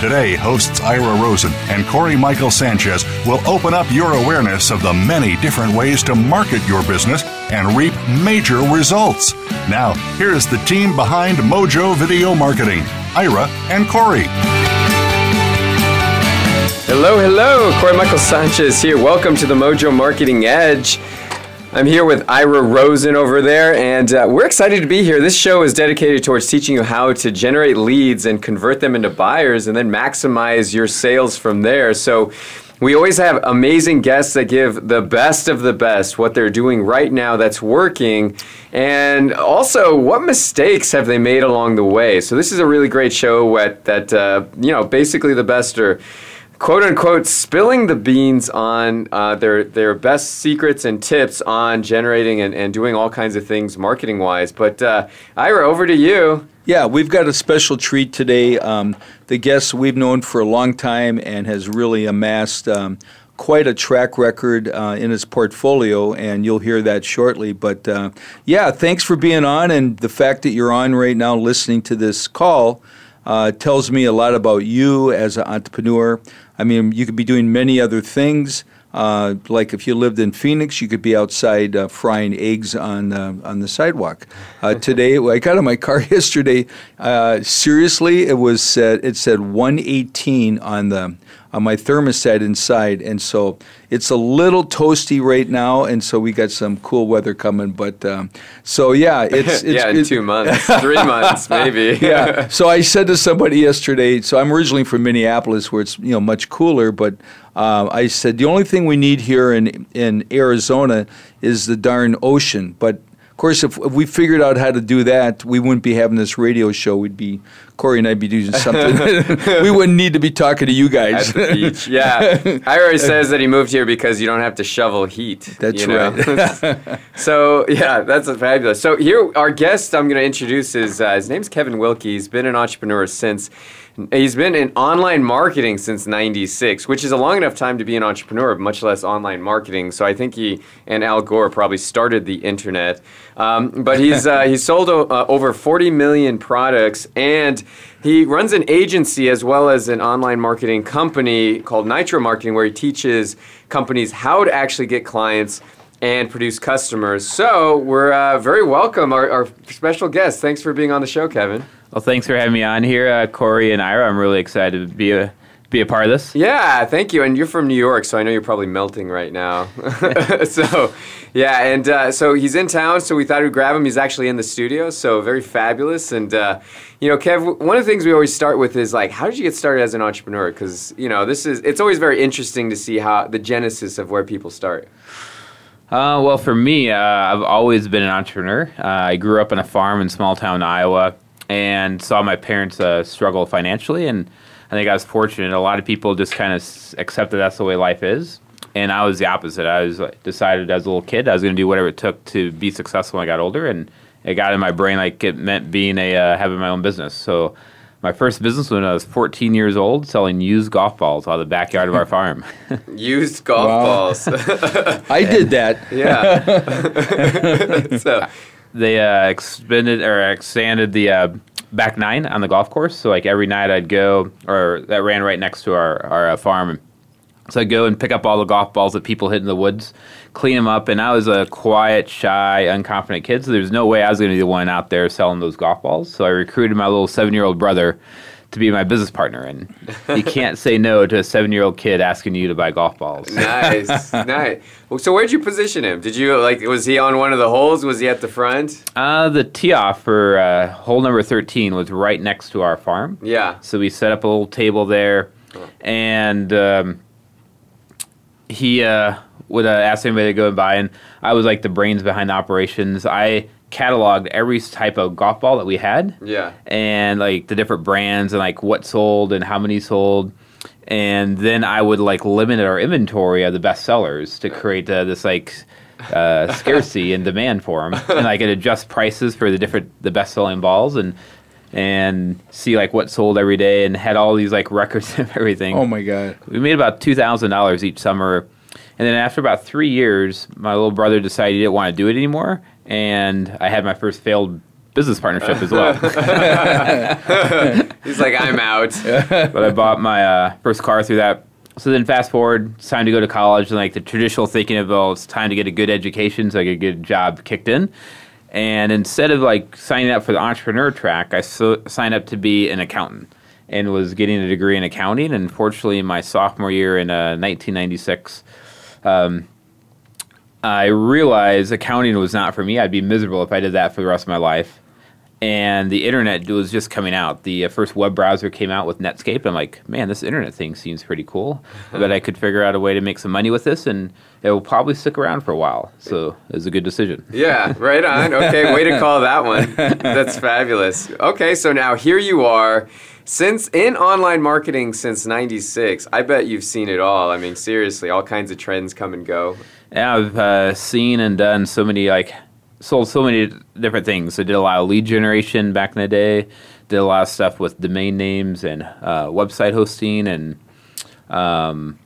Today, hosts Ira Rosen and Corey Michael Sanchez will open up your awareness of the many different ways to market your business and reap major results. Now, here's the team behind Mojo Video Marketing Ira and Corey. Hello, hello. Corey Michael Sanchez here. Welcome to the Mojo Marketing Edge. I'm here with Ira Rosen over there, and uh, we're excited to be here. This show is dedicated towards teaching you how to generate leads and convert them into buyers and then maximize your sales from there. So, we always have amazing guests that give the best of the best, what they're doing right now that's working, and also what mistakes have they made along the way. So this is a really great show that, that uh, you know, basically the best are quote unquote spilling the beans on uh, their their best secrets and tips on generating and, and doing all kinds of things marketing wise. But uh, Ira, over to you. Yeah, we've got a special treat today. Um, the guest we've known for a long time and has really amassed um, quite a track record uh, in his portfolio, and you'll hear that shortly. But uh, yeah, thanks for being on, and the fact that you're on right now listening to this call uh, tells me a lot about you as an entrepreneur. I mean, you could be doing many other things. Uh, like if you lived in Phoenix, you could be outside uh, frying eggs on uh, on the sidewalk. Uh, today, I got in my car yesterday. Uh, seriously, it was said it said 118 on the on my thermostat inside, and so it's a little toasty right now, and so we got some cool weather coming. But um, so yeah, it's, it's yeah, in two months, three months maybe. yeah. So I said to somebody yesterday. So I'm originally from Minneapolis, where it's you know much cooler, but uh, I said the only thing we need here in in Arizona is the darn ocean, but course, if, if, we figured out how to do that, we wouldn't be having this radio show. We'd be Corey and I'd be doing something. we wouldn't need to be talking to you guys. At the beach, yeah. Ira says that he moved here because you don't have to shovel heat. That's you know? right. so yeah, that's fabulous. So here, our guest I'm going to introduce is uh, his name's Kevin Wilkie. He's been an entrepreneur since He's been in online marketing since 96, which is a long enough time to be an entrepreneur, much less online marketing. So I think he and Al Gore probably started the internet. Um, but he's, uh, sold o- uh, over 40 million products and he runs an agency as well as an online marketing company called Nitro Marketing, where he teaches companies how to actually get clients and produce customers. So we're uh, very welcome, our, our special guest. Thanks for being on the show, Kevin. Well, thanks for having me on here, uh, Corey and Ira. I'm really excited to be a be a part of this. Yeah, thank you. And you're from New York, so I know you're probably melting right now. so, yeah, and uh, so he's in town, so we thought we'd grab him. He's actually in the studio, so very fabulous. And uh, you know, Kev, one of the things we always start with is like, how did you get started as an entrepreneur? Because you know, this is it's always very interesting to see how the genesis of where people start. Uh, well, for me, uh, I've always been an entrepreneur. Uh, I grew up on a farm in small town Iowa and saw my parents uh, struggle financially. And I think I was fortunate. A lot of people just kind of accepted that's the way life is. And I was the opposite. I was decided as a little kid I was going to do whatever it took to be successful when I got older, and it got in my brain like it meant being a uh, having my own business. So my first business when I was 14 years old, selling used golf balls out of the backyard of our farm. used golf wow. balls. I did that. Yeah. so they uh, expanded or expanded the uh, back nine on the golf course. So like every night I'd go, or that ran right next to our our uh, farm. So I'd go and pick up all the golf balls that people hit in the woods, clean them up. And I was a quiet, shy, unconfident kid, so there's no way I was going to be the one out there selling those golf balls. So I recruited my little seven year old brother to be my business partner, and you can't say no to a seven-year-old kid asking you to buy golf balls. nice, nice. Well, so where'd you position him? Did you like? Was he on one of the holes? Was he at the front? Uh, the tee off for uh, hole number thirteen was right next to our farm. Yeah. So we set up a little table there, and um, he uh, would uh, ask anybody to go and buy. And I was like the brains behind the operations. I cataloged every type of golf ball that we had. Yeah. And like the different brands and like what sold and how many sold. And then I would like limit our inventory of the best sellers to create uh, this like uh, scarcity and demand for them. And I could adjust prices for the different, the best selling balls and and see like what sold every day and had all these like records of everything. Oh my God. We made about two thousand dollars each summer, and then after about three years, my little brother decided he didn't want to do it anymore, and I had my first failed business partnership as well. He's like, I'm out. but I bought my uh, first car through that. So then, fast forward, it's time to go to college, and like the traditional thinking of, well, it's time to get a good education, so I get a good job kicked in. And instead of like signing up for the entrepreneur track, I so, signed up to be an accountant and was getting a degree in accounting. And fortunately, my sophomore year in uh, 1996, um, I realized accounting was not for me. I'd be miserable if I did that for the rest of my life. And the internet was just coming out. The uh, first web browser came out with Netscape. I'm like, man, this internet thing seems pretty cool. but I could figure out a way to make some money with this, and it will probably stick around for a while. So it was a good decision. Yeah, right on. Okay, way to call that one. That's fabulous. Okay, so now here you are. Since in online marketing since 96, I bet you've seen it all. I mean, seriously, all kinds of trends come and go. I've uh, seen and done so many like sold so many different things. I did a lot of lead generation back in the day. Did a lot of stuff with domain names and uh, website hosting and um,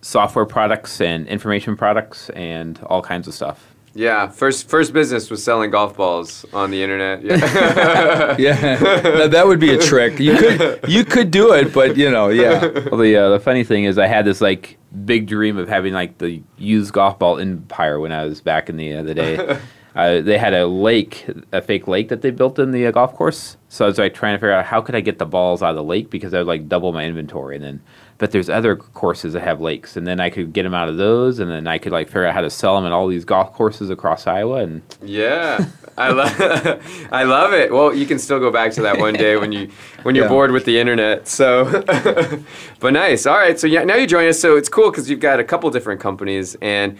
software products and information products and all kinds of stuff. Yeah, first first business was selling golf balls on the internet. Yeah. Yeah, now, that would be a trick. You could you could do it, but you know, yeah. Well, the uh, the funny thing is, I had this like big dream of having like the used golf ball empire when I was back in the uh, the day. Uh, they had a lake, a fake lake that they built in the uh, golf course. So I was like trying to figure out how could I get the balls out of the lake because I would like double my inventory. And then, but there's other courses that have lakes, and then I could get them out of those, and then I could like figure out how to sell them at all these golf courses across Iowa. And Yeah, I love I love it. Well, you can still go back to that one day when you when you're Yeah. bored with the internet. So, but nice. All right. So yeah, now you join us. So it's cool because you've got a couple different companies, and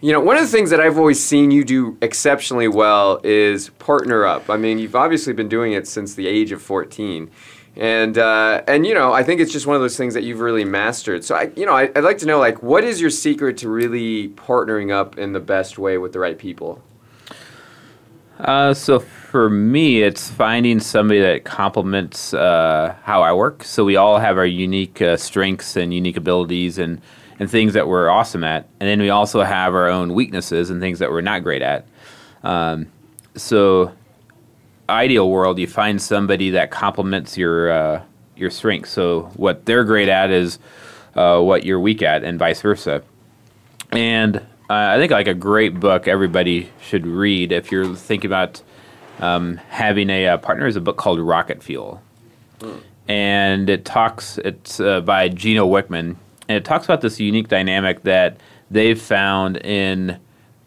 you know one of the things that I've always seen you do exceptionally well is partner up. I mean, you've obviously been doing it since the age of 14. And uh, and you know, I think it's just one of those things that you've really mastered. So I, you know, I, I'd like to know like, what is your secret to really partnering up in the best way with the right people? Uh, so for me, it's finding somebody that complements uh, how I work. So we all have our unique uh, strengths and unique abilities and, and things that we're awesome at. And then we also have our own weaknesses and things that we're not great at. Um, so ideal world, you find somebody that complements your uh, your strengths. So what they're great at is uh, what you're weak at, and vice versa. And uh, I think like a great book everybody should read if you're thinking about um, having a, uh partner is a book called Rocket Fuel, and it talks. It's uh, by Gino Wickman, and it talks about this unique dynamic that they've found in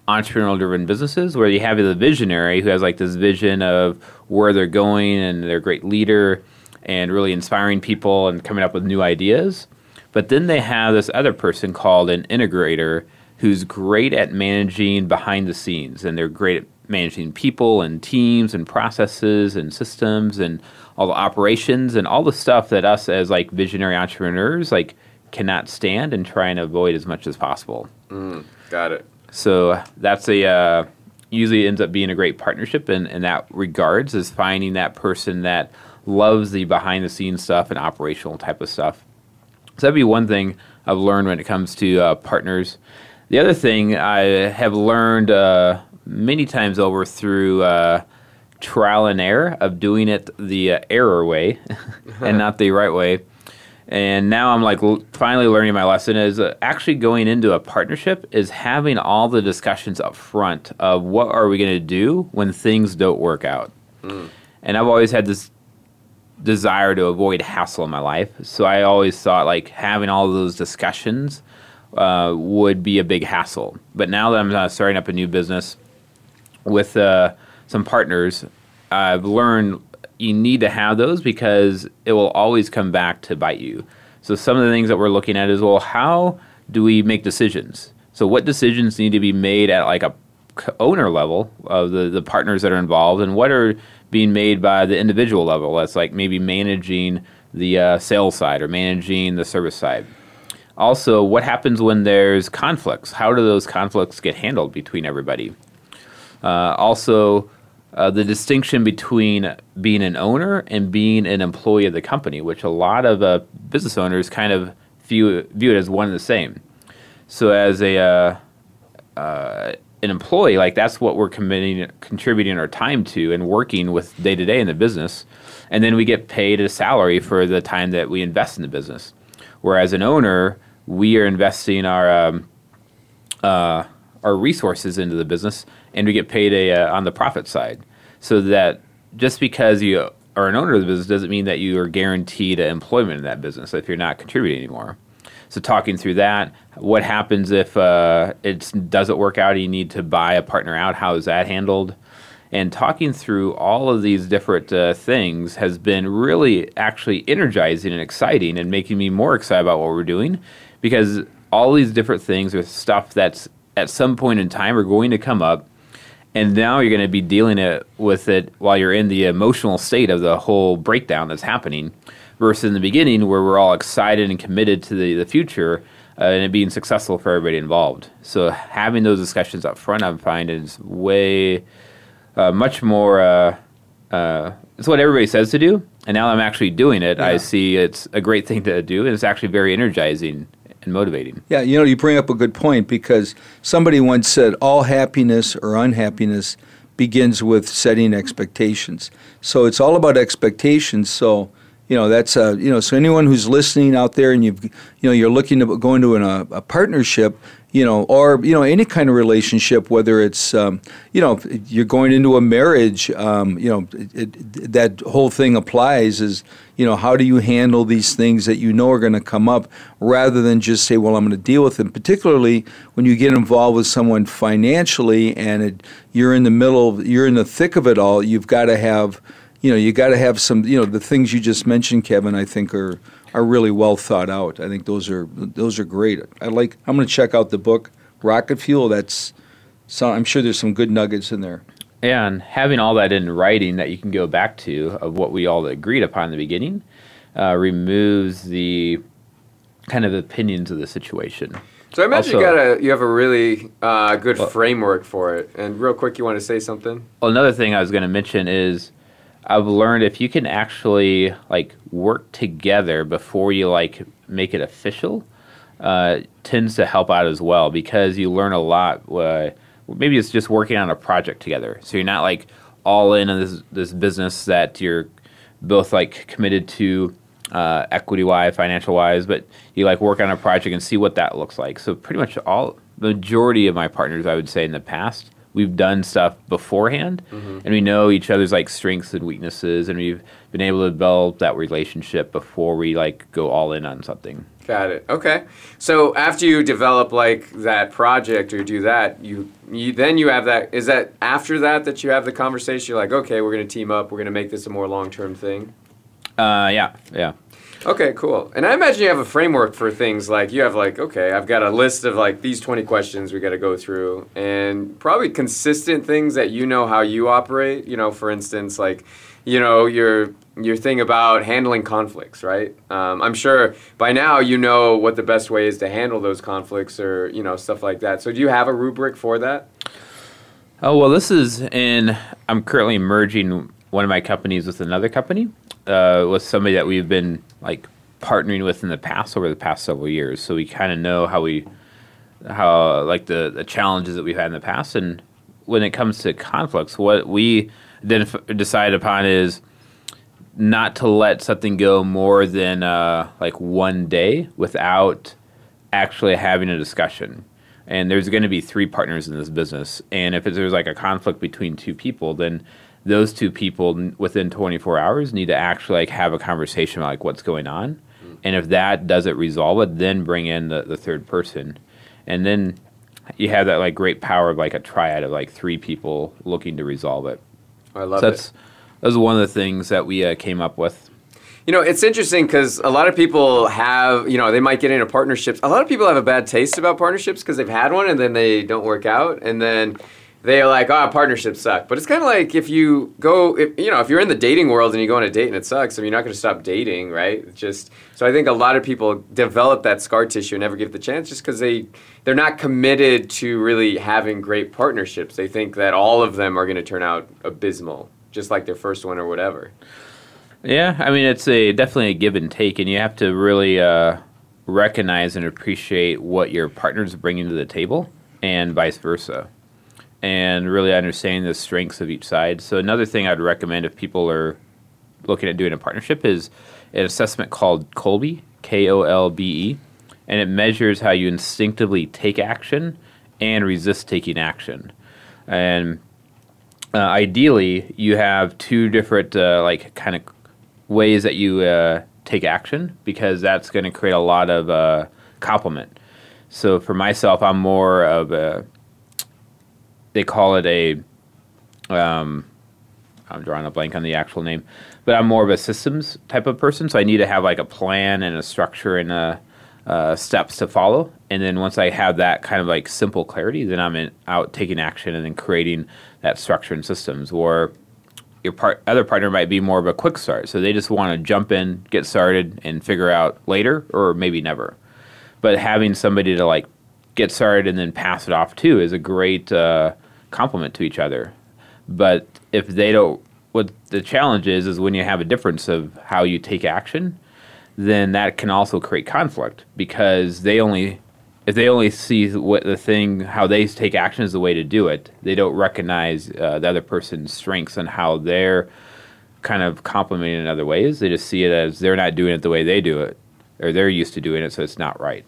entrepreneurial-driven businesses, where you have the visionary who has like this vision of where they're going, and they're a great leader, and really inspiring people and coming up with new ideas. But then they have this other person called an integrator who's great at managing behind the scenes, and they're great at managing people and teams and processes and systems and all the operations and all the stuff that us as like visionary entrepreneurs like cannot stand and try and avoid as much as possible. Mm, got it. So that's a uh, usually ends up being a great partnership in, in that regards is finding that person that loves the behind the scenes stuff and operational type of stuff. So that'd be one thing I've learned when it comes to uh, partners. The other thing I have learned uh, many times over through uh, trial and error of doing it the uh, error way and not the right way. And now I'm like l- finally learning my lesson is uh, actually going into a partnership is having all the discussions up front of what are we going to do when things don't work out. And I've always had this desire to avoid hassle in my life. So I always thought like having all those discussions uh, would be a big hassle. But now that I'm uh, starting up a new business with uh, some partners, I've learned you need to have those because it will always come back to bite you. So some of the things that we're looking at is well, how do we make decisions? So what decisions need to be made at like a owner level of the, the partners that are involved, and what are being made by the individual level? That's like maybe managing the uh, sales side or managing the service side. Also, what happens when there's conflicts? How do those conflicts get handled between everybody? Uh, also, uh, the distinction between being an owner and being an employee of the company, which a lot of uh, business owners kind of view, view it as one and the same. So, as a uh, uh, an employee, like that's what we're committing, contributing our time to and working with day to day in the business, and then we get paid a salary for the time that we invest in the business. Whereas an owner, we are investing our um, uh, our resources into the business, and we get paid a uh, on the profit side. So that just because you are an owner of the business doesn't mean that you are guaranteed employment in that business if you're not contributing anymore. So talking through that, what happens if uh, it doesn't work out? and You need to buy a partner out. How is that handled? And talking through all of these different uh, things has been really actually energizing and exciting, and making me more excited about what we're doing, because all these different things are stuff that's at some point in time are going to come up and now you're going to be dealing it with it while you're in the emotional state of the whole breakdown that's happening versus in the beginning where we're all excited and committed to the, the future uh, and it being successful for everybody involved so having those discussions up front i find is way uh, much more uh, uh, it's what everybody says to do and now i'm actually doing it yeah. i see it's a great thing to do and it's actually very energizing and motivating. Yeah, you know, you bring up a good point because somebody once said all happiness or unhappiness begins with setting expectations. So it's all about expectations. So you know that's a, you know so anyone who's listening out there and you've you know you're looking to go into an, a, a partnership you know, or you know, any kind of relationship, whether it's um, you know, you're going into a marriage, um, you know, it, it, that whole thing applies. Is you know, how do you handle these things that you know are going to come up, rather than just say, well, I'm going to deal with them. Particularly when you get involved with someone financially, and it, you're in the middle, you're in the thick of it all. You've got to have, you know, you got to have some, you know, the things you just mentioned, Kevin. I think are are really well thought out. I think those are those are great. I like. I'm going to check out the book Rocket Fuel. That's so. I'm sure there's some good nuggets in there. And having all that in writing that you can go back to of what we all agreed upon in the beginning uh, removes the kind of opinions of the situation. So I imagine also, you got a you have a really uh, good well, framework for it. And real quick, you want to say something? Well, another thing I was going to mention is I've learned if you can actually like work together before you like make it official, uh, tends to help out as well because you learn a lot. Uh, maybe it's just working on a project together, so you're not like all in on this this business that you're both like committed to uh, equity wise, financial wise, but you like work on a project and see what that looks like. So pretty much all majority of my partners, I would say in the past we've done stuff beforehand mm-hmm. and we know each other's like strengths and weaknesses and we've been able to develop that relationship before we like go all in on something. Got it. Okay. So after you develop like that project or do that you, you then you have that is that after that that you have the conversation? You're like okay we're going to team up. We're going to make this a more long-term thing? Uh, yeah. Yeah Okay, cool. And I imagine you have a framework for things like you have like okay, I've got a list of like these 20 questions we got to go through and probably consistent things that you know how you operate, you know, for instance like you know, your your thing about handling conflicts, right? Um, I'm sure by now you know what the best way is to handle those conflicts or, you know, stuff like that. So do you have a rubric for that? Oh, well, this is in I'm currently merging one of my companies with another company uh, with somebody that we've been like partnering with in the past over the past several years. So we kind of know how we how like the the challenges that we've had in the past, and when it comes to conflicts, what we identif- decide upon is not to let something go more than uh, like one day without actually having a discussion. And there's going to be three partners in this business, and if there's like a conflict between two people, then those two people within 24 hours need to actually like have a conversation about like what's going on, and if that doesn't resolve it, then bring in the, the third person, and then you have that like great power of like a triad of like three people looking to resolve it. I love so it. that's that was one of the things that we uh, came up with. You know, it's interesting because a lot of people have, you know, they might get into partnerships. A lot of people have a bad taste about partnerships because they've had one and then they don't work out. And then they're like, oh, partnerships suck. But it's kind of like if you go, if, you know, if you're in the dating world and you go on a date and it sucks, I mean, you're not going to stop dating, right? Just, so I think a lot of people develop that scar tissue and never give the chance just because they, they're not committed to really having great partnerships. They think that all of them are going to turn out abysmal, just like their first one or whatever. Yeah, I mean it's a definitely a give and take, and you have to really uh, recognize and appreciate what your partner's bringing to the table, and vice versa, and really understanding the strengths of each side. So another thing I'd recommend if people are looking at doing a partnership is an assessment called Kolbe, K O L B E, and it measures how you instinctively take action and resist taking action, and uh, ideally you have two different uh, like kind of ways that you uh, take action because that's going to create a lot of uh, complement. So for myself, I'm more of a. They call it a. Um, I'm drawing a blank on the actual name, but I'm more of a systems type of person. So I need to have like a plan and a structure and a, uh, steps to follow. And then once I have that kind of like simple clarity, then I'm in, out taking action and then creating that structure and systems. Or your part, other partner might be more of a quick start. So they just want to jump in, get started, and figure out later, or maybe never. But having somebody to like get started and then pass it off to is a great uh, complement to each other. But if they don't, what the challenge is, is when you have a difference of how you take action, then that can also create conflict because they only if they only see what the thing how they take action is the way to do it they don't recognize uh, the other person's strengths and how they're kind of complementing in other ways they just see it as they're not doing it the way they do it or they're used to doing it so it's not right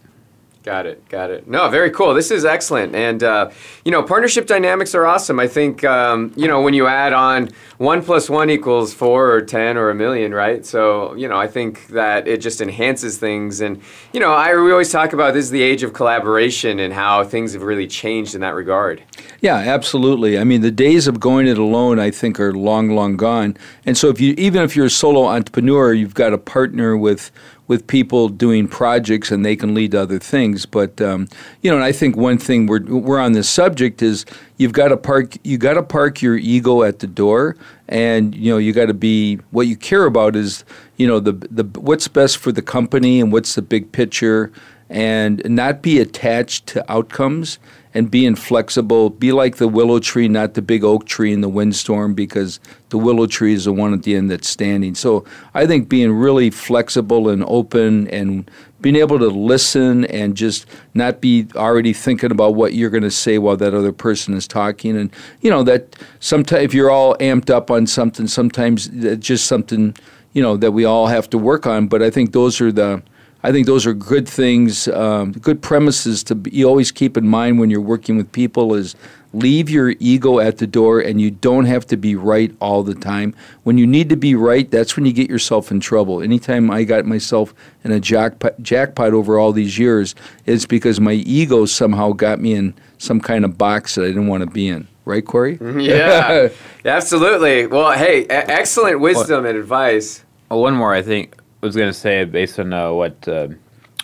Got it. Got it. No, very cool. This is excellent. And, uh, you know, partnership dynamics are awesome. I think, um, you know, when you add on one plus one equals four or 10 or a million, right? So, you know, I think that it just enhances things. And, you know, I, we always talk about this is the age of collaboration and how things have really changed in that regard. Yeah, absolutely. I mean, the days of going it alone, I think, are long, long gone. And so, if you even if you're a solo entrepreneur, you've got a partner with with people doing projects, and they can lead to other things. But um, you know, and I think one thing we're we're on this subject is you've got to park you got to park your ego at the door, and you know you got to be what you care about is you know the the what's best for the company and what's the big picture, and not be attached to outcomes and being flexible. Be like the willow tree, not the big oak tree in the windstorm, because the willow tree is the one at the end that's standing. So I think being really flexible and open and being able to listen and just not be already thinking about what you're going to say while that other person is talking. And, you know, that sometimes if you're all amped up on something, sometimes it's just something, you know, that we all have to work on. But I think those are the I think those are good things, um, good premises to be, you always keep in mind when you're working with people is leave your ego at the door and you don't have to be right all the time. When you need to be right, that's when you get yourself in trouble. Anytime I got myself in a jackpot, jackpot over all these years, it's because my ego somehow got me in some kind of box that I didn't want to be in. Right, Corey? Yeah, absolutely. Well, hey, excellent wisdom and advice. Oh, one more, I think, I was going to say, based on uh, what uh,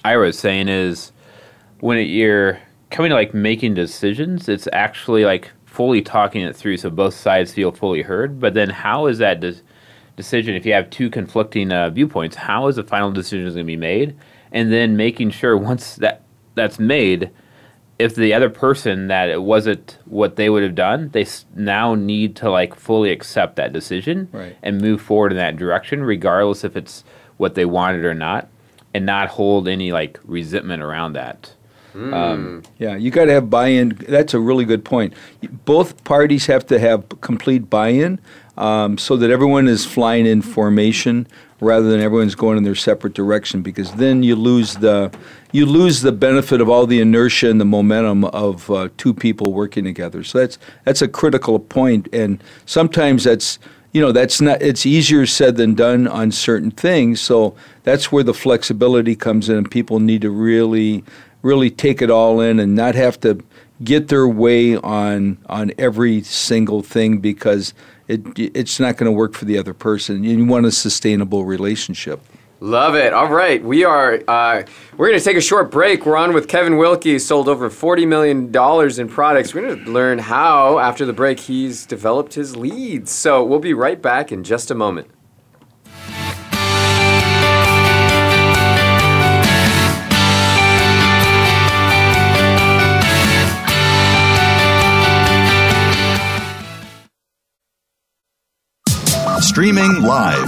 Ira was saying, is when it, you're coming to like making decisions, it's actually like fully talking it through so both sides feel fully heard. But then, how is that de- decision, if you have two conflicting uh, viewpoints, how is the final decision going to be made? And then making sure once that that's made, if the other person that it wasn't what they would have done, they s- now need to like fully accept that decision Right. and move forward in that direction, regardless if it's what they wanted or not, and not hold any like resentment around that. Um, Yeah, you got to have buy-in. That's a really good point. Both parties have to have complete buy-in. um, so that everyone is flying in formation rather than everyone's going in their separate direction because then you lose the you lose the benefit of all the inertia and the momentum of uh, two people working together. So that's that's a critical point, and sometimes that's you know that's not it's easier said than done on certain things. So that's where the flexibility comes in, and people need to really really take it all in and not have to get their way on on every single thing because it it's not going to work for the other person. You want a sustainable relationship. Love it. All right, we are uh, we're going to take a short break. We're on with Kevin Wilkie. Sold over forty million dollars in products. We're going to learn how after the break he's developed his leads. So we'll be right back in just a moment. Streaming live,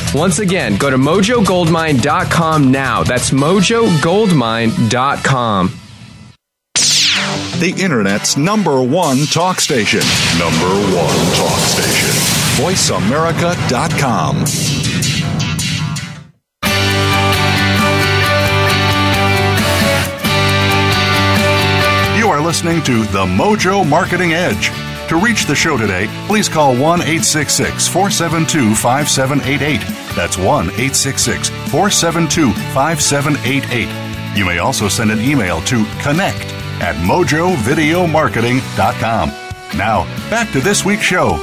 Once again, go to mojogoldmine.com now. That's mojogoldmine.com. The Internet's number one talk station. Number one talk station. VoiceAmerica.com. You are listening to The Mojo Marketing Edge. To reach the show today, please call 1 866 472 5788. That's 1 866 472 5788. You may also send an email to connect at mojovideomarketing.com. Now, back to this week's show.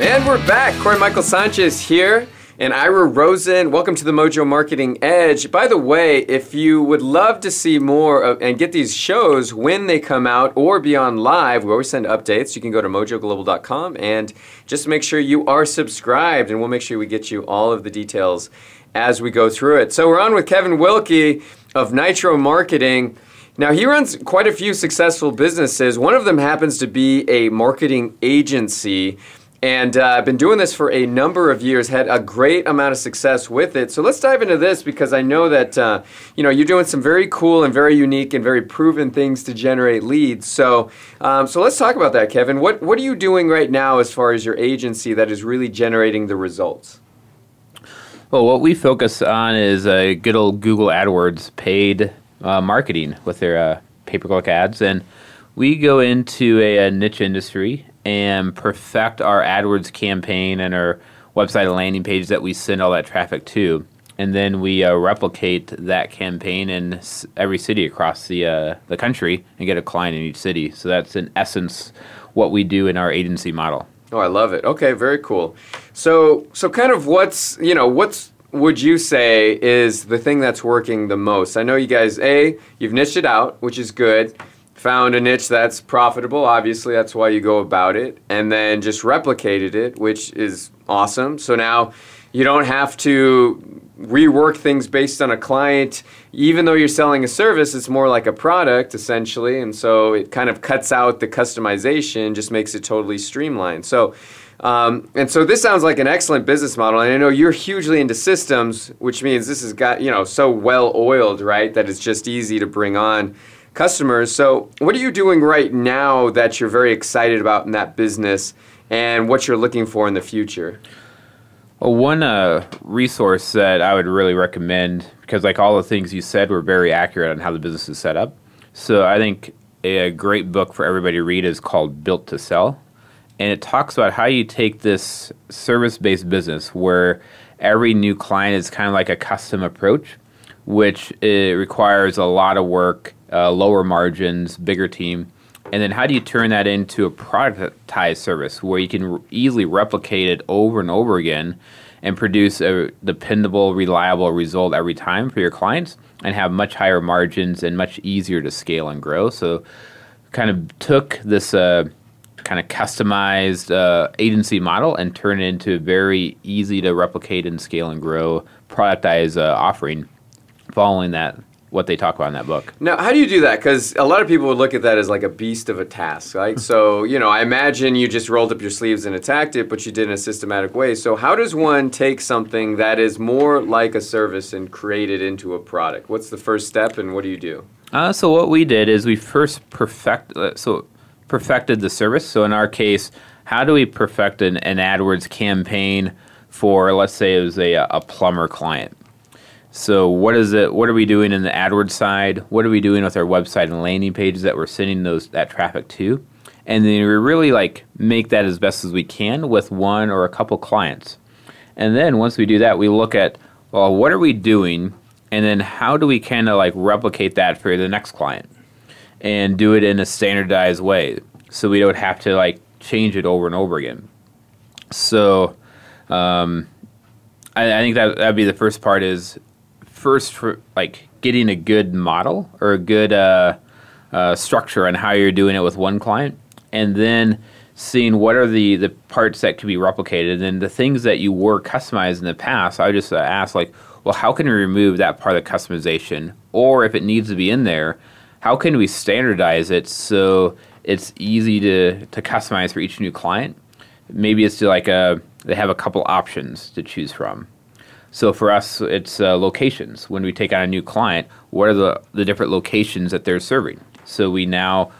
And we're back. Corey Michael Sanchez here and Ira Rosen. Welcome to the Mojo Marketing Edge. By the way, if you would love to see more of, and get these shows when they come out or be on live, we always send updates. You can go to mojoglobal.com and just make sure you are subscribed, and we'll make sure we get you all of the details as we go through it. So we're on with Kevin Wilkie of Nitro Marketing. Now, he runs quite a few successful businesses. One of them happens to be a marketing agency. And uh, I've been doing this for a number of years, had a great amount of success with it. So let's dive into this because I know that uh, you know you're doing some very cool and very unique and very proven things to generate leads. So um, so let's talk about that, Kevin. What what are you doing right now as far as your agency that is really generating the results? Well, what we focus on is uh, good old Google AdWords paid uh, marketing with their uh, pay-per-click ads, and we go into a, a niche industry and perfect our AdWords campaign and our website and landing page that we send all that traffic to. And then we uh, replicate that campaign in every city across the uh, the country and get a client in each city. So that's in essence what we do in our agency model. Oh, I love it. Okay, very cool. So so kind of what's you know what's would you say is the thing that's working the most? I know you guys, A, you've niched it out, which is good. Found a niche that's profitable, obviously, that's why you go about it. And then just replicated it, which is awesome. So now you don't have to rework things based on a client. Even though you're selling a service, it's more like a product essentially, and so it kind of cuts out the customization, just makes it totally streamlined. So. Um, and so this sounds like an excellent business model, and I know you're hugely into systems, which means this has got you know so well oiled, right, that it's just easy to bring on customers. So, what are you doing right now that you're very excited about in that business, and what you're looking for in the future? Well, one uh, resource that I would really recommend, because like all the things you said were very accurate on how the business is set up. So I think a great book for everybody to read is called Built to Sell. And it talks about how you take this service based business where every new client is kind of like a custom approach, which it requires a lot of work, uh, lower margins, bigger team. And then how do you turn that into a productized service where you can easily replicate it over and over again and produce a dependable, reliable result every time for your clients and have much higher margins and much easier to scale and grow? So, kind of took this uh, kind of customized uh, agency model and turned it into a very easy to replicate and scale and grow productized uh, offering following that what they talk about in that book. Now, how do you do that? Because a lot of people would look at that as like a beast of a task, right? so, you know, I imagine you just rolled up your sleeves and attacked it, but you did in a systematic way. So, how does one take something that is more like a service and create it into a product? What's the first step, and what do you do? Uh, so, what we did is we first perfect uh, so perfected the service. So, in our case, how do we perfect an, an AdWords campaign for, let's say, it was a, a plumber client? So what is it? What are we doing in the AdWords side? What are we doing with our website and landing pages that we're sending those that traffic to? And then we really like make that as best as we can with one or a couple clients. And then once we do that, we look at well, what are we doing, and then how do we kind of like replicate that for the next client, and do it in a standardized way, so we don't have to like change it over and over again. So. Um, I, I think that that'd be the first part is first for like getting a good model or a good uh, uh, structure on how you're doing it with one client, and then seeing what are the, the parts that can be replicated and the things that you were customized in the past. I just uh, ask like, well, how can we remove that part of the customization, or if it needs to be in there, how can we standardize it so it's easy to to customize for each new client? Maybe it's like a they have a couple options to choose from. So for us, it's uh, locations. When we take on a new client, what are the, the different locations that they're serving? So we now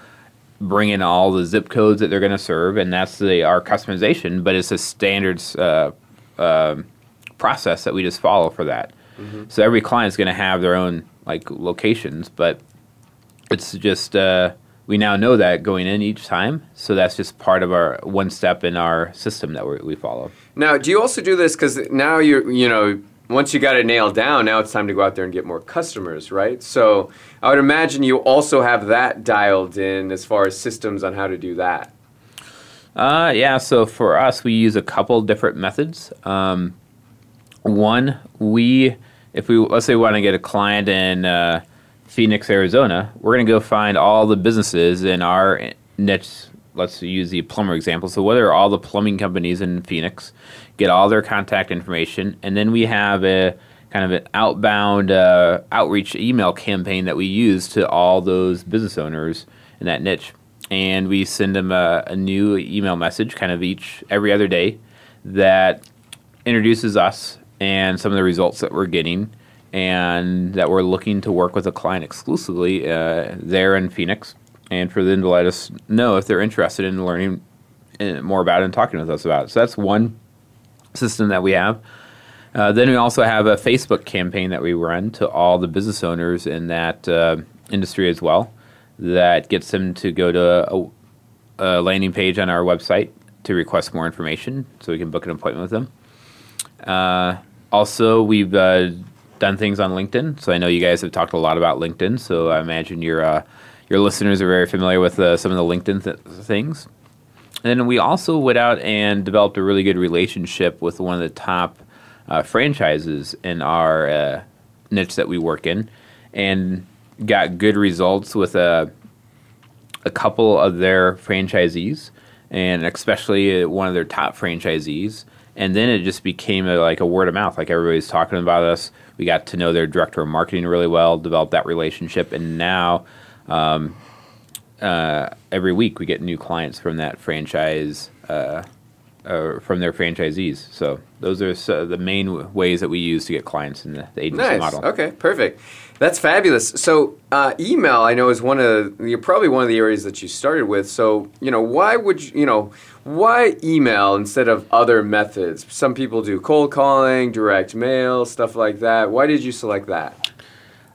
bring in all the zip codes that they're going to serve, and that's the, our customization. But it's a standards uh, uh, process that we just follow for that. Mm-hmm. So every client is going to have their own like locations, but it's just uh, we now know that going in each time. So that's just part of our one step in our system that we follow. Now, do you also do this because now you're, you know, once you got it nailed down, now it's time to go out there and get more customers, right? So I would imagine you also have that dialed in as far as systems on how to do that. Uh, yeah, so for us, we use a couple different methods. Um, one, we, if we, let's say we want to get a client in uh, Phoenix, Arizona, we're going to go find all the businesses in our niche let's use the plumber example. So whether all the plumbing companies in Phoenix get all their contact information, and then we have a kind of an outbound uh, outreach email campaign that we use to all those business owners in that niche, and we send them a, a new email message, kind of each every other day, that introduces us and some of the results that we're getting. And that we're looking to work with a client exclusively uh, there in Phoenix and for them to let us know if they're interested in learning uh, more about it and talking with us about it. So that's one system that we have. Uh, then we also have a Facebook campaign that we run to all the business owners in that uh, industry as well. That gets them to go to a, a, landing page on our website to request more information, so we can book an appointment with them. Uh, also, we've uh, done things on LinkedIn. So I know you guys have talked a lot about LinkedIn. So I imagine you're uh, your listeners are very familiar with uh, some of the LinkedIn th- things. And then we also went out and developed a really good relationship with one of the top uh, franchises in our uh, niche that we work in, and got good results with a a couple of their franchisees, and especially one of their top franchisees. And then it just became a, like a word of mouth. Like everybody's talking about us. We got to know their director of marketing really well, developed that relationship, and now um, uh, every week we get new clients from that franchise. Uh, uh, from their franchisees. So those are the main ways that we use to get clients in the, the agency nice. model. Okay, perfect. That's fabulous. So uh, email, I know, is one of you're probably one of the areas that you started with. So you know, why would you, you know, why email instead of other methods? Some people do cold calling, direct mail, stuff like that. Why did you select that?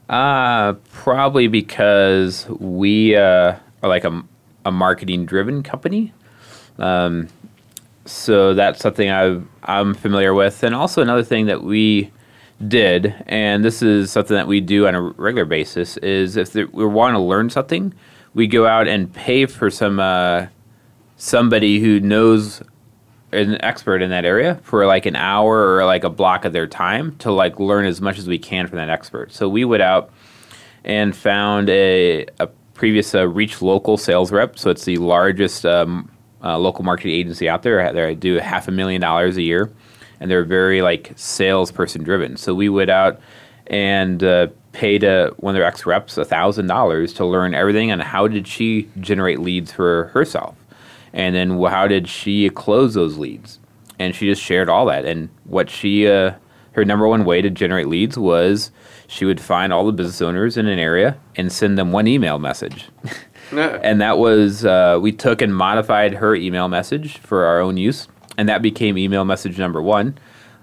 Uh, probably because we uh, are like a, a marketing driven company. Um, so that's something i I'm familiar with. And also another thing that we did, and this is something that we do on a regular basis, is if we want to learn something, we go out and pay for some uh, somebody who knows an expert in that area for like an hour or like a block of their time to like learn as much as we can from that expert. So we went out and found a, a previous uh, Reach Local sales rep. So it's the largest um, uh, local marketing agency out there. They do half a million dollars a year, and they're very like salesperson driven. So we went out and uh, paid uh, one of their ex reps thousand dollars to learn everything on how did she generate leads for herself, and then how did she close those leads, and she just shared all that. And what she uh, her number one way to generate leads was she would find all the business owners in an area and send them one email message. and that was uh, we took and modified her email message for our own use, and that became email message number one.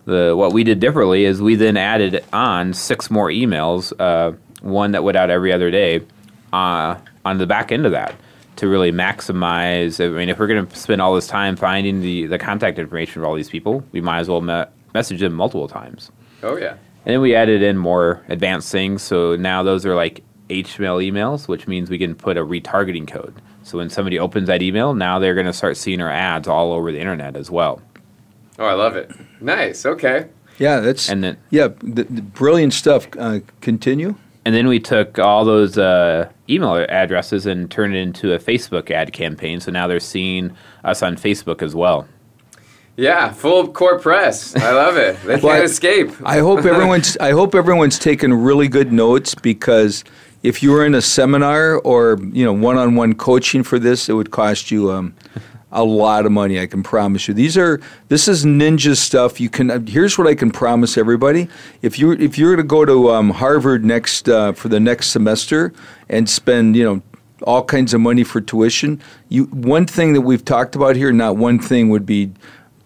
The what we did differently is we then added on six more emails, uh, one that went out every other day, uh, on the back end of that to really maximize. I mean, if we're going to spend all this time finding the, the contact information of all these people, we might as well me- message them multiple times. Oh yeah. And then we added in more advanced things. So now those are like HTML emails, which means we can put a retargeting code. So when somebody opens that email, now they're going to start seeing our ads all over the internet as well. Oh, I love it. Nice. Okay. Yeah, that's and then yeah, the, the brilliant stuff. Uh, continue. And then we took all those uh, email addresses and turned it into a Facebook ad campaign. So now they're seeing us on Facebook as well. Yeah, full court press. I love it. They can't escape. I hope everyone's. I hope everyone's taken really good notes because if you were in a seminar or you know one-on-one coaching for this, it would cost you um, a lot of money. I can promise you. These are this is ninja stuff. You can. Here's what I can promise everybody: if you if you're going to go to um, Harvard next uh, for the next semester and spend you know all kinds of money for tuition, you one thing that we've talked about here, not one thing would be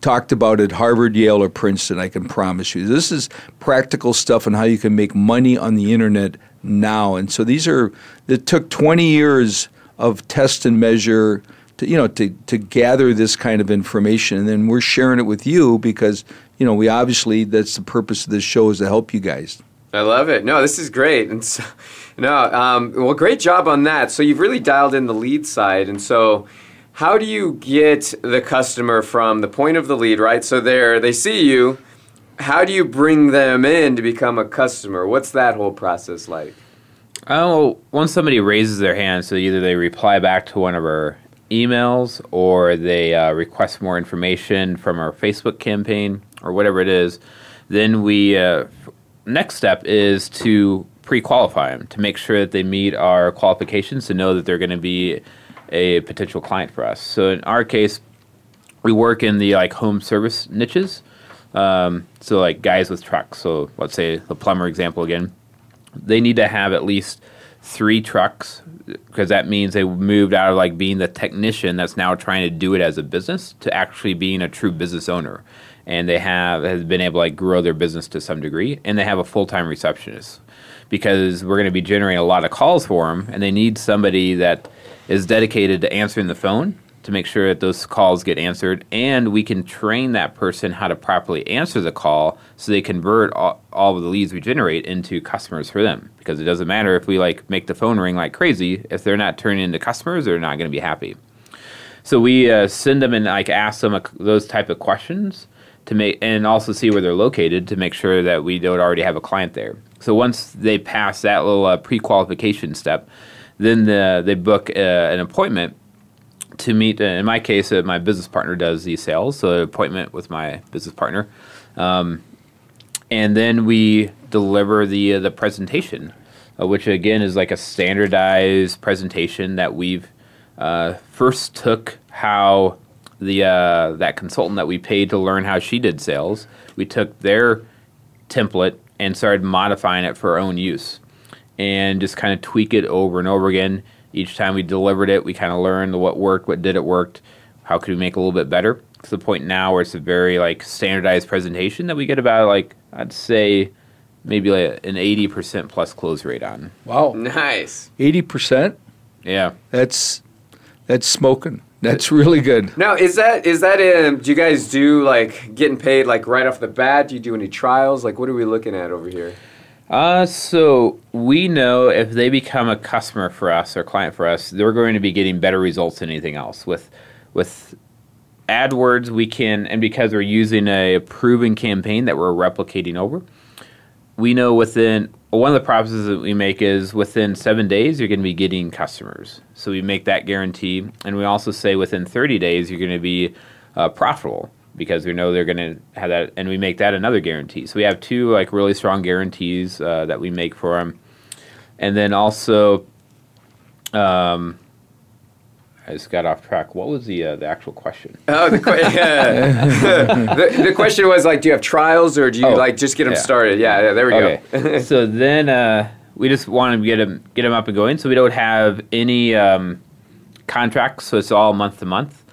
talked about at Harvard, Yale, or Princeton. I can promise you. This is practical stuff on how you can make money on the internet now. And so these are, it took 20 years of test and measure to, you know, to, to gather this kind of information. And then we're sharing it with you because, you know, we obviously, that's the purpose of this show is to help you guys. I love it. No, this is great. And so, no, um, well, great job on that. So you've really dialed in the lead side. And so, how do you get the customer from the point of the lead, right? So there, they see you, how do you bring them in to become a customer? What's that whole process like? Oh, once somebody raises their hand, so either they reply back to one of our emails or they uh, request more information from our Facebook campaign or whatever it is, then we uh, next step is to pre-qualify them to make sure that they meet our qualifications to know that they're going to be a potential client for us. So in our case, we work in the like home service niches. Um, so like guys with trucks. So let's say the plumber example again, they need to have at least three trucks because that means they moved out of like being the technician that's now trying to do it as a business to actually being a true business owner. And they have has been able to like grow their business to some degree, and they have a full time receptionist because we're going to be generating a lot of calls for them, and they need somebody that is dedicated to answering the phone to make sure that those calls get answered and we can train that person how to properly answer the call so they convert all, all, of the leads we generate into customers for them because it doesn't matter if we like make the phone ring like crazy if they're not turning into customers they're not going to be happy so we uh, send them and like ask them a, those type of questions to make and also see where they're located to make sure that we don't already have a client there. So once they pass that little uh, pre-qualification step, then the, they book uh, an appointment to meet. Uh, in my case, uh, my business partner does these sales, so an appointment with my business partner, um, and then we deliver the uh, the presentation, uh, which again is like a standardized presentation that we've uh, first took how the uh, that consultant that we paid to learn how she did sales. We took their template and started modifying it for our own use, and just kind of tweak it over and over again. Each time we delivered it, we kind of learned what worked, what did it work, how could we make it a little bit better. To the point now where it's a very like standardized presentation that we get about like I'd say maybe like an eighty percent plus close rate on. Wow, Nice. eighty percent. Yeah. That's that's smoking. That's really good. Now, is that is that um, do you guys do like getting paid like right off the bat? Do you do any trials? Like, what are we looking at over here? Uh, so we know if they become a customer for us or client for us, they're going to be getting better results than anything else. With with AdWords, we can, and because we're using a proven campaign that we're replicating over, we know within one of the promises that we make is within seven days you're going to be getting customers. So we make that guarantee, and we also say within 30 days you're going to be uh, profitable because we know they're going to have that, and we make that another guarantee. So we have two like really strong guarantees uh, that we make for them, and then also, um, I just got off track. What was the uh, the actual question? Oh, the, que- the, the question was like, do you have trials or do you Oh, like just get them yeah. started? Yeah, yeah there we go. So then uh, we just want to get them get them up and going. So we don't have any um, contracts. So it's all month to month,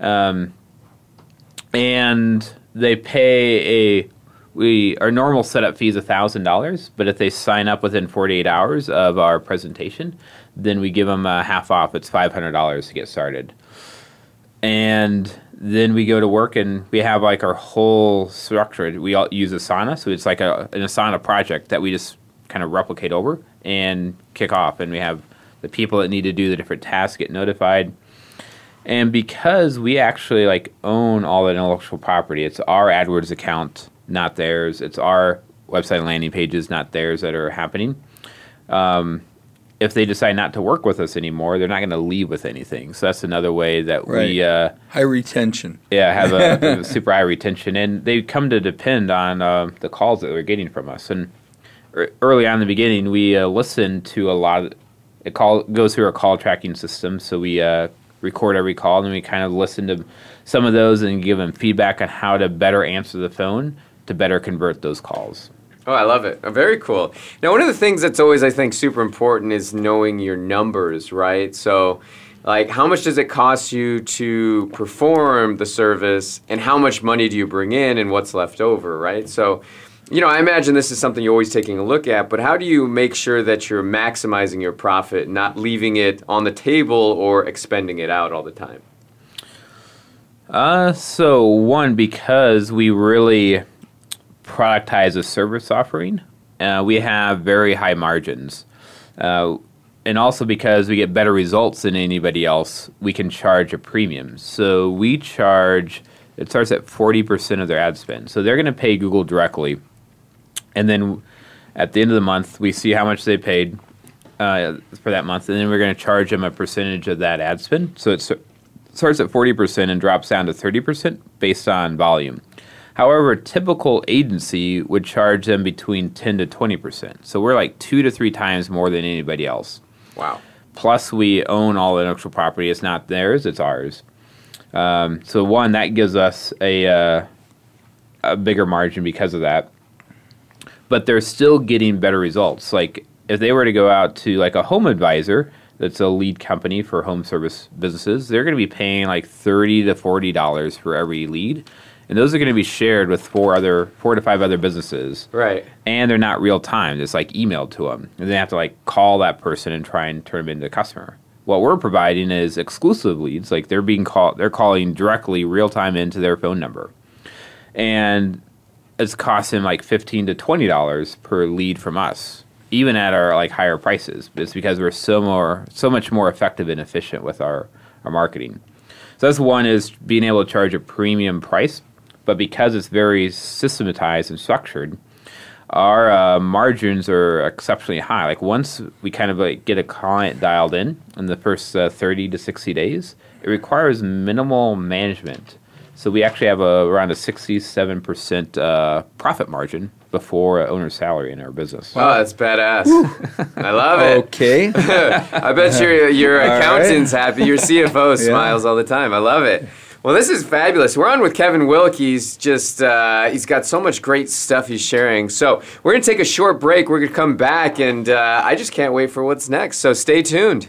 um, and they pay a we our normal setup fee is thousand dollars. But if they sign up within forty eight hours of our presentation, then we give them a half off. It's five hundred dollars to get started and then we go to work and we have like our whole structure. We all use Asana, so it's like a, an Asana project that we just kind of replicate over and kick off. And we have the people that need to do the different tasks get notified. And because we actually like own all the intellectual property, it's our AdWords account, not theirs. It's our website and landing pages, not theirs, that are happening. Um, if they decide not to work with us anymore, they're not going to leave with anything. So that's another way that we, uh, High retention. yeah, have a, a super high retention, and they come to depend on uh, the calls that they're getting from us. And er, early on in the beginning, we uh, listened to a lot. Of, it call goes through our call tracking system, so we uh, record every call, and we kind of listen to some of those and give them feedback on how to better answer the phone to better convert those calls. Oh, I love it. Oh, very cool. Now, one of the things that's always, I think, super important is knowing your numbers, right? So, like, how much does it cost you to perform the service, and how much money do you bring in, and what's left over, right? So, you know, I imagine this is something you're always taking a look at, but how do you make sure that you're maximizing your profit, not leaving it on the table or expending it out all the time? Uh, so one because we really productize a service offering, uh, we have very high margins, uh, and also because we get better results than anybody else, we can charge a premium. So we charge. It starts at forty percent of their ad spend. So they're going to pay Google directly, and then at the end of the month, we see how much they paid uh, for that month, and then we're going to charge them a percentage of that ad spend. So it starts at 40% and drops down to 30% based on volume. However, a typical agency would charge them between 10 to 20%. So we're like two to three times more than anybody else. Wow. Plus, we own all the intellectual property. It's not theirs, it's ours. Um, so, one, that gives us a, uh, a bigger margin because of that. But they're still getting better results. Like, if they were to go out to like a home advisor, that's a lead company for home service businesses, they're going to be paying like thirty to forty dollars for every lead, and those are going to be shared with four other, four to five other businesses Right. and they're not real time. It's like emailed to them, and they have to like call that person and try and turn them into a customer. What we're providing is exclusive leads, like they're being called, they're calling directly real time into their phone number, and it's costing like fifteen to twenty dollars per lead from us, even at our like higher prices. It's because we're so more, so much more effective and efficient with our our marketing. So that's one is being able to charge a premium price but because it's very systematized and structured, our uh, margins are exceptionally high. Like once we kind of like get a client dialed in in the first uh, 30 to 60 days, it requires minimal management. So we actually have a, around a 67% uh, profit margin before owner's salary in our business. Oh, that's badass. I love it. Okay. I bet your your All accountant's happy. Your CFO smiles all the time. I love it. Well, this is fabulous. We're on with Kevin Wilkie. He's just uh, he's got so much great stuff he's sharing. So we're gonna take a short break. We're gonna come back, and uh, I just can't wait for what's next. So stay tuned.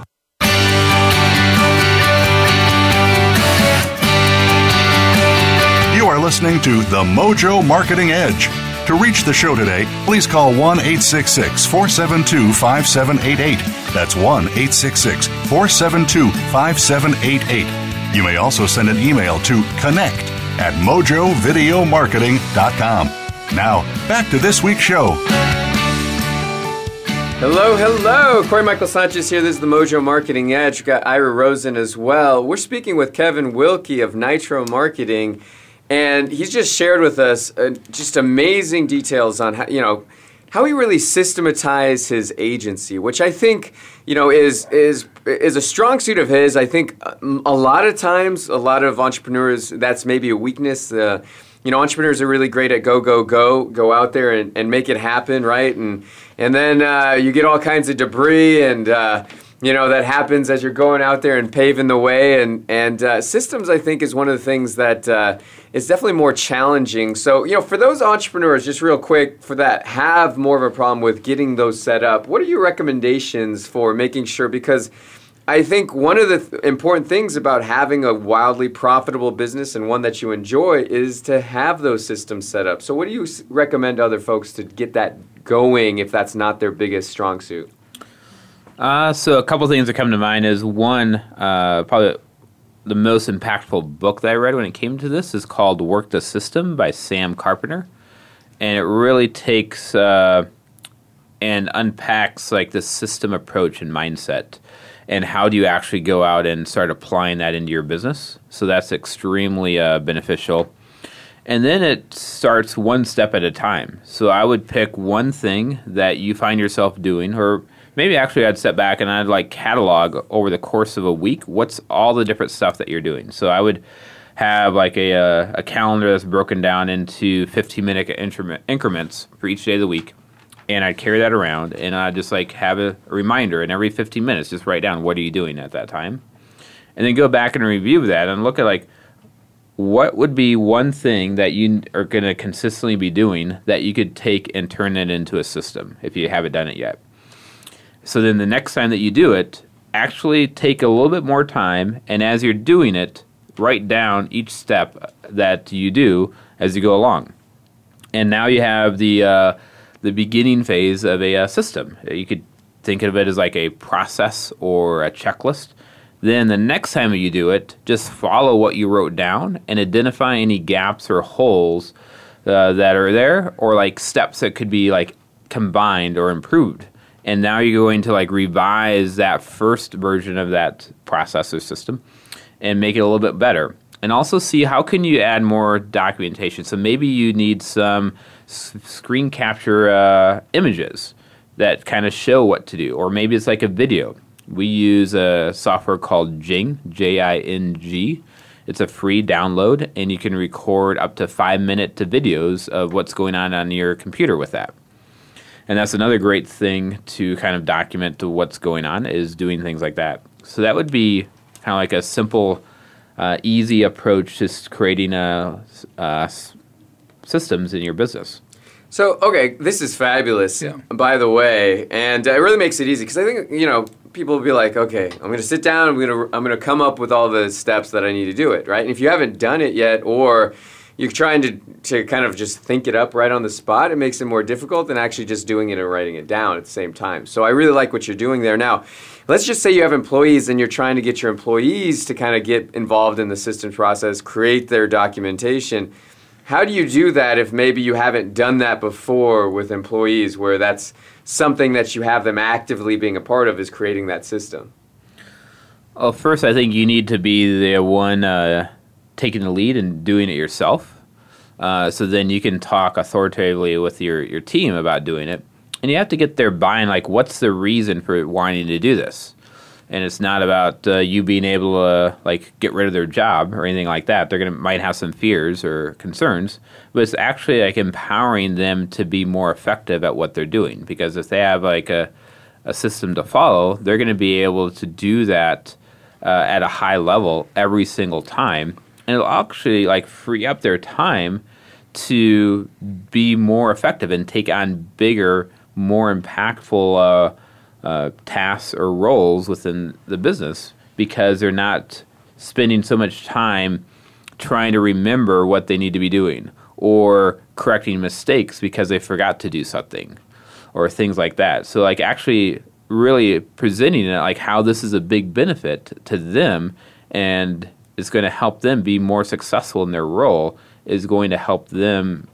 listening to The Mojo Marketing Edge. To reach the show today, please call 1 866 472 5788. That's 1 866 472 5788. You may also send an email to connect at mojovideomarketing.com. Now, back to this week's show. Hello, hello. Corey Michael Sanchez here. This is the Mojo Marketing Edge. We've got Ira Rosen as well. We're speaking with Kevin Wilkie of Nitro Marketing, and he's just shared with us uh, just amazing details on how, you know, how he really systematized his agency, which I think, you know, is is is a strong suit of his. I think um, a lot of times, a lot of entrepreneurs, that's maybe a weakness. Uh, you know, entrepreneurs are really great at go, go, go, go out there and, and make it happen, right? And and then uh, you get all kinds of debris and. You know that happens as you're going out there and paving the way and and uh, systems i think is one of the things that uh, is definitely more challenging so you know for those entrepreneurs just real quick for that have more of a problem with getting those set up what are your recommendations for making sure because I think one of the th- important things about having a wildly profitable business and one that you enjoy is to have those systems set up. So, what do you s- recommend other folks to get that going if that's not their biggest strong suit? Uh, so a couple things that come to mind is one, uh, probably the most impactful book that I read when it came to this is called "Work the System" by Sam Carpenter, and it really takes uh, and unpacks like the system approach and mindset and how do you actually go out and start applying that into your business. So that's extremely uh, beneficial. And then it starts one step at a time. So I would pick one thing that you find yourself doing, or maybe actually I'd step back and I'd like catalog over the course of a week what's all the different stuff that you're doing. So I would have like a, uh, a calendar that's broken down into 15 minute increments for each day of the week and I'd carry that around, and I'd just like have a, a reminder, and every 15 minutes, just write down what are you doing at that time, and then go back and review that and look at like what would be one thing that you are going to consistently be doing that you could take and turn it into a system if you haven't done it yet. So then the next time that you do it, actually take a little bit more time, and as you're doing it, write down each step that you do as you go along. And now you have the uh, the beginning phase of a uh, system. You could think of it as like a process or a checklist. Then the next time you do it, just follow what you wrote down and identify any gaps or holes uh, that are there or like steps that could be like combined or improved. And now you're going to like revise that first version of that processor system and make it a little bit better. And also see how can you add more documentation. So maybe you need some screen capture uh, images that kind of show what to do, or maybe it's like a video. We use a software called Jing, J I N G. It's a free download, and you can record up to five minute to videos of what's going on on your computer with that. And that's another great thing to kind of document to what's going on is doing things like that. So that would be kind of like a simple, uh, easy approach to creating a, a systems in your business. So, okay, this is fabulous, yeah. by the way, and it really makes it easy because I think you know people will be like, okay, I'm going to sit down, I'm going to I'm going to come up with all the steps that I need to do it, right? And if you haven't done it yet, or you're trying to to kind of just think it up right on the spot, it makes it more difficult than actually just doing it and writing it down at the same time. So, I really like what you're doing there. Now, let's just say you have employees and you're trying to get your employees to kind of get involved in the systems process, create their documentation how do you do that if maybe you haven't done that before with employees where that's something that you have them actively being a part of is creating that system? Well, first, I think you need to be the one uh, taking the lead and doing it yourself. Uh, so then you can talk authoritatively with your, your team about doing it. And you have to get their buy in like, what's the reason for wanting to do this? and it's not about uh, you being able to like get rid of their job or anything like that. They're gonna might have some fears or concerns, but it's actually like empowering them to be more effective at what they're doing. Because if they have like a a system to follow, they're going to be able to do that uh, at a high level every single time, and it'll actually like free up their time to be more effective and take on bigger, more impactful. Uh, uh, tasks or roles within the business because they're not spending so much time trying to remember what they need to be doing or correcting mistakes because they forgot to do something or things like that. So like actually really presenting it like how this is a big benefit to them and it's going to help them be more successful in their role is going to help them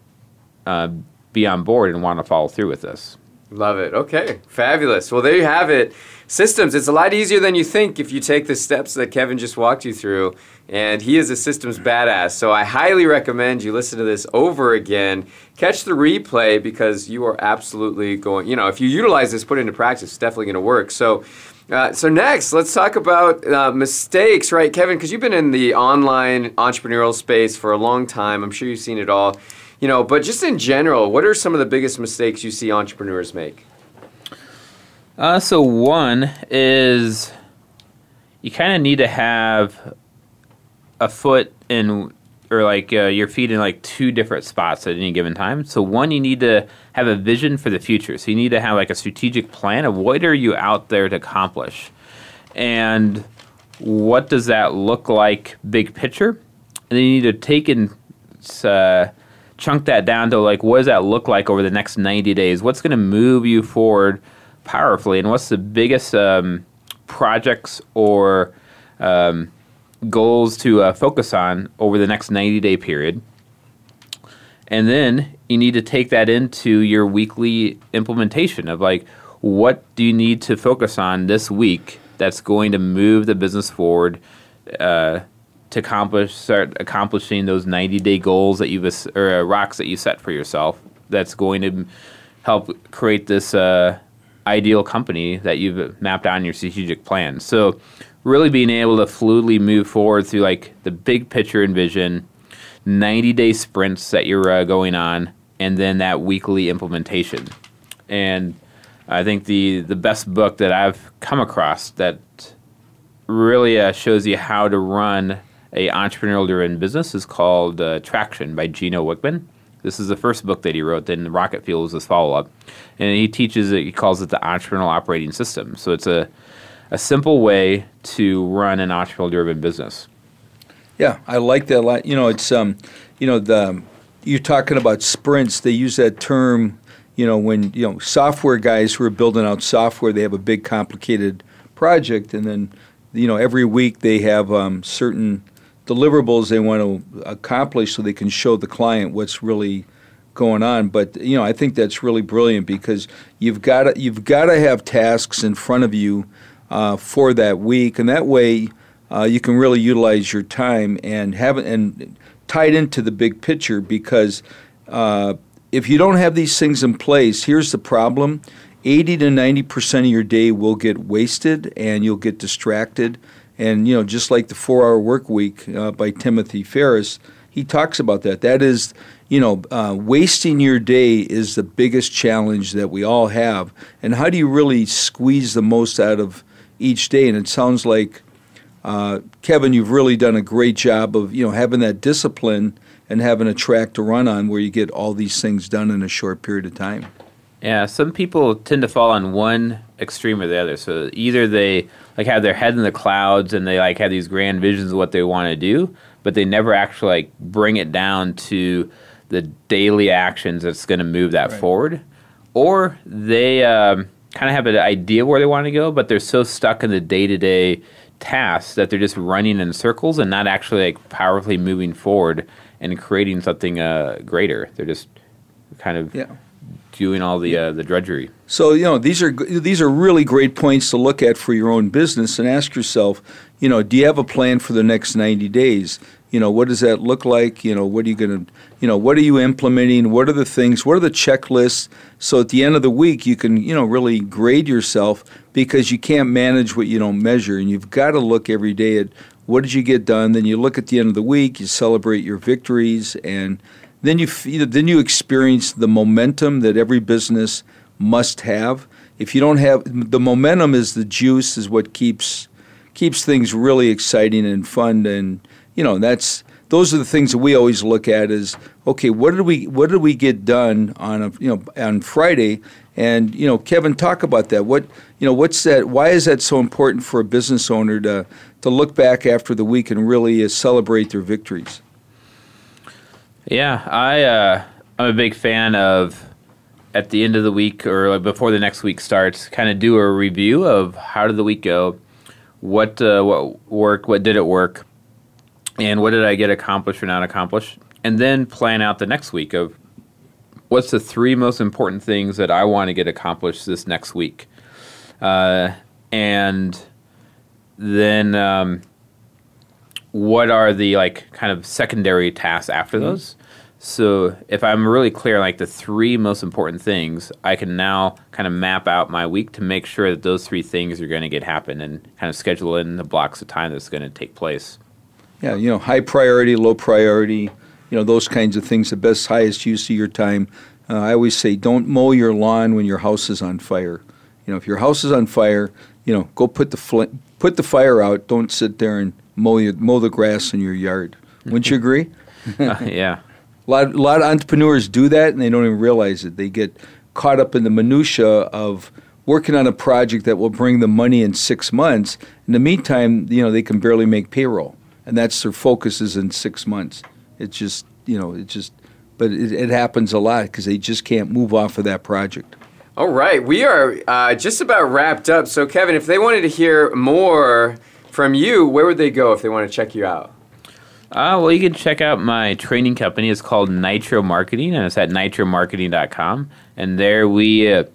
uh, be on board and want to follow through with this. Love it. Okay, fabulous. Well, there you have it. Systems. It's a lot easier than you think if you take the steps that Kevin just walked you through. And he is a systems badass. So I highly recommend you listen to this over again. Catch the replay because you are absolutely going, you know, if you utilize this, put it into practice, it's definitely going to work. So, uh, so next, let's talk about uh, mistakes, right, Kevin? Because you've been in the online entrepreneurial space for a long time. I'm sure you've seen it all you know, but just in general, what are some of the biggest mistakes you see entrepreneurs make? Uh, so one is you kind of need to have a foot in or like uh, your feet in like two different spots at any given time. So one, you need to have a vision for the future. So you need to have like a strategic plan of what are you out there to accomplish, and what does that look like, big picture. And then you need to take and uh, chunk that down to like what does that look like over the next 90 days? What's going to move you forward powerfully, and what's the biggest um, projects or um, goals to uh, focus on over the next 90 day period? And then you need to take that into your weekly implementation of like, what do you need to focus on this week that's going to move the business forward uh, to accomplish start accomplishing those 90 day goals that you've or uh, rocks that you set for yourself that's going to help create this uh, ideal company that you've mapped on your strategic plan so really being able to fluidly move forward through like the big picture and vision 90 day sprints that you're uh, going on and then that weekly implementation and I think the the best book that I've come across that really uh, shows you how to run a entrepreneurial driven business is called uh, Traction by Gino Wickman. This is the first book that he wrote. Then Rocket Fuel is his follow up, and he teaches it. He calls it the entrepreneurial operating system. So it's a a simple way to run an entrepreneurial driven business. Yeah, I like that a lot. You know, it's um, you know the you're talking about sprints. They use that term you know, when you know software guys who are building out software, they have a big complicated project, and then you know every week they have um, certain deliverables they want to accomplish so they can show the client what's really going on. But you know, I think that's really brilliant because you've got to you've got to have tasks in front of you uh, for that week, and that way uh, you can really utilize your time and have it and tied into the big picture because. Uh, if you don't have these things in place, here's the problem 80 to 90% of your day will get wasted and you'll get distracted. And, you know, just like the four hour work week uh, by Timothy Ferriss, he talks about that. That is, you know, uh, wasting your day is the biggest challenge that we all have. And how do you really squeeze the most out of each day? And it sounds like, uh, Kevin, you've really done a great job of, you know, having that discipline and having a track to run on where you get all these things done in a short period of time. Yeah, some people tend to fall on one extreme or the other. So either they like have their head in the clouds and they like have these grand visions of what they want to do, but they never actually like bring it down to the daily actions that's going to move that right. forward. Or they um, kind of have an idea where they want to go, but they're so stuck in the day to day tasks that they're just running in circles and not actually like powerfully moving forward and creating something uh, greater. They're just kind of yeah. doing all the uh, the drudgery. So you know these are these are really great points to look at for your own business and ask yourself, you know, do you have a plan for the next ninety days? You know, what does that look like? You know, what are you going to, you know, what are you implementing? What are the things? What are the checklists? So at the end of the week, you can, you know, really grade yourself because you can't manage what you don't measure, and you've got to look every day at what did you get done? Then you look at the end of the week, you celebrate your victories, and then you then you experience the momentum that every business must have. If you don't have the momentum, is the juice, is what keeps keeps things really exciting and fun, and you know that's those are the things that we always look at is okay what did we what did we get done on a you know on Friday? And you know Kevin talk about that. What you know what's that why is that so important for a business owner to to look back after the week and really uh, celebrate their victories? Yeah I uh, I'm a big fan of at the end of the week or before the next week starts kind of do a review of how did the week go? What uh, what worked? What did it work and what did I get accomplished or not accomplished, and then plan out the next week of what's the three most important things that I want to get accomplished this next week, uh, and then um, what are the like kind of secondary tasks after mm-hmm. those. So if I'm really clear, like the three most important things, I can now kind of map out my week to make sure that those three things are going to get happen and kind of schedule in the blocks of time that's going to take place. Yeah, you know, high priority, low priority, you know, those kinds of things, the best, highest use of your time. Uh, I always say don't mow your lawn when your house is on fire. You know, if your house is on fire, you know, go put the fl- put the fire out. Don't sit there and mow your, mow the grass in your yard. Wouldn't you agree? uh, yeah. A lot, a lot of entrepreneurs do that and they don't even realize it. They get caught up in the minutia of working on a project that will bring them money in six months. In the meantime, you know, they can barely make payroll and that's their focus is in six months. It's just you know it just, but it, it happens a lot because they just can't move off of that project. All right, we are uh, just about wrapped up. So Kevin, if they wanted to hear more from you, where would they go if they want to check you out? Uh, well, you can check out my training company. It's called Nitro Marketing, and it's at nitromarketing.com. And there we uh,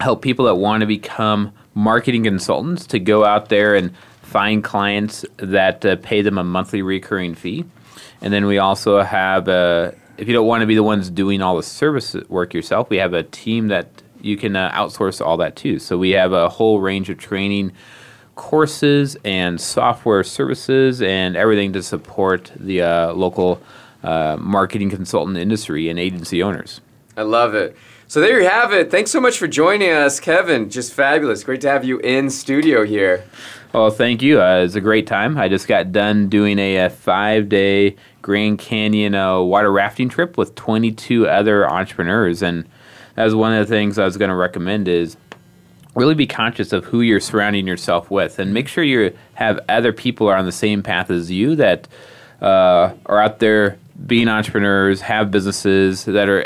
help people that want to become marketing consultants to go out there and find clients that uh, pay them a monthly recurring fee. And then we also have, uh, if you don't want to be the ones doing all the service work yourself, we have a team that you can uh, outsource all that too. So we have a whole range of training courses and software services and everything to support the uh, local uh, marketing consultant industry and agency owners. I love it. So there you have it. Thanks so much for joining us, Kevin. Just fabulous. Great to have you in studio here. Well, thank you. Uh, it was a great time. I just got done doing a, a five day Grand Canyon uh, water rafting trip with 22 other entrepreneurs. And that was one of the things I was going to recommend is really be conscious of who you're surrounding yourself with and make sure you have other people are on the same path as you that uh, are out there being entrepreneurs, have businesses that are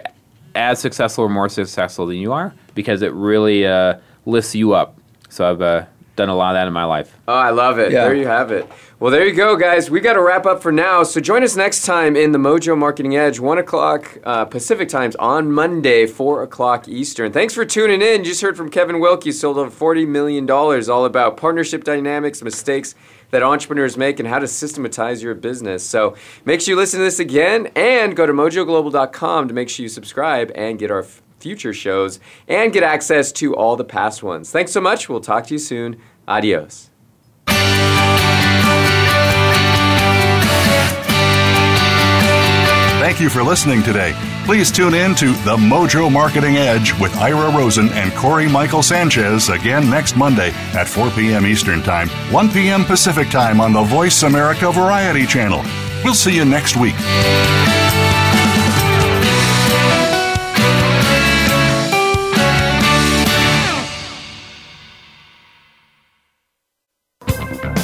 as successful or more successful than you are because it really uh, lifts you up. So I've uh, done a lot of that in my life. Oh, I love it. Yeah. There you have it. Well, there you go, guys. We got to wrap up for now. So join us next time in the Mojo Marketing Edge, 1 o'clock uh, Pacific times on Monday, 4 o'clock Eastern. Thanks for tuning in. You just heard from Kevin Wilkie, sold over $40 million, all about partnership dynamics, mistakes that entrepreneurs make, and how to systematize your business. So make sure you listen to this again and go to mojoglobal.com to make sure you subscribe and get our f- future shows and get access to all the past ones. Thanks so much. We'll talk to you soon. Adios. Thank you for listening today. Please tune in to The Mojo Marketing Edge with Ira Rosen and Corey Michael Sanchez again next Monday at 4 p.m. Eastern Time, 1 p.m. Pacific Time on the Voice America Variety Channel. We'll see you next week.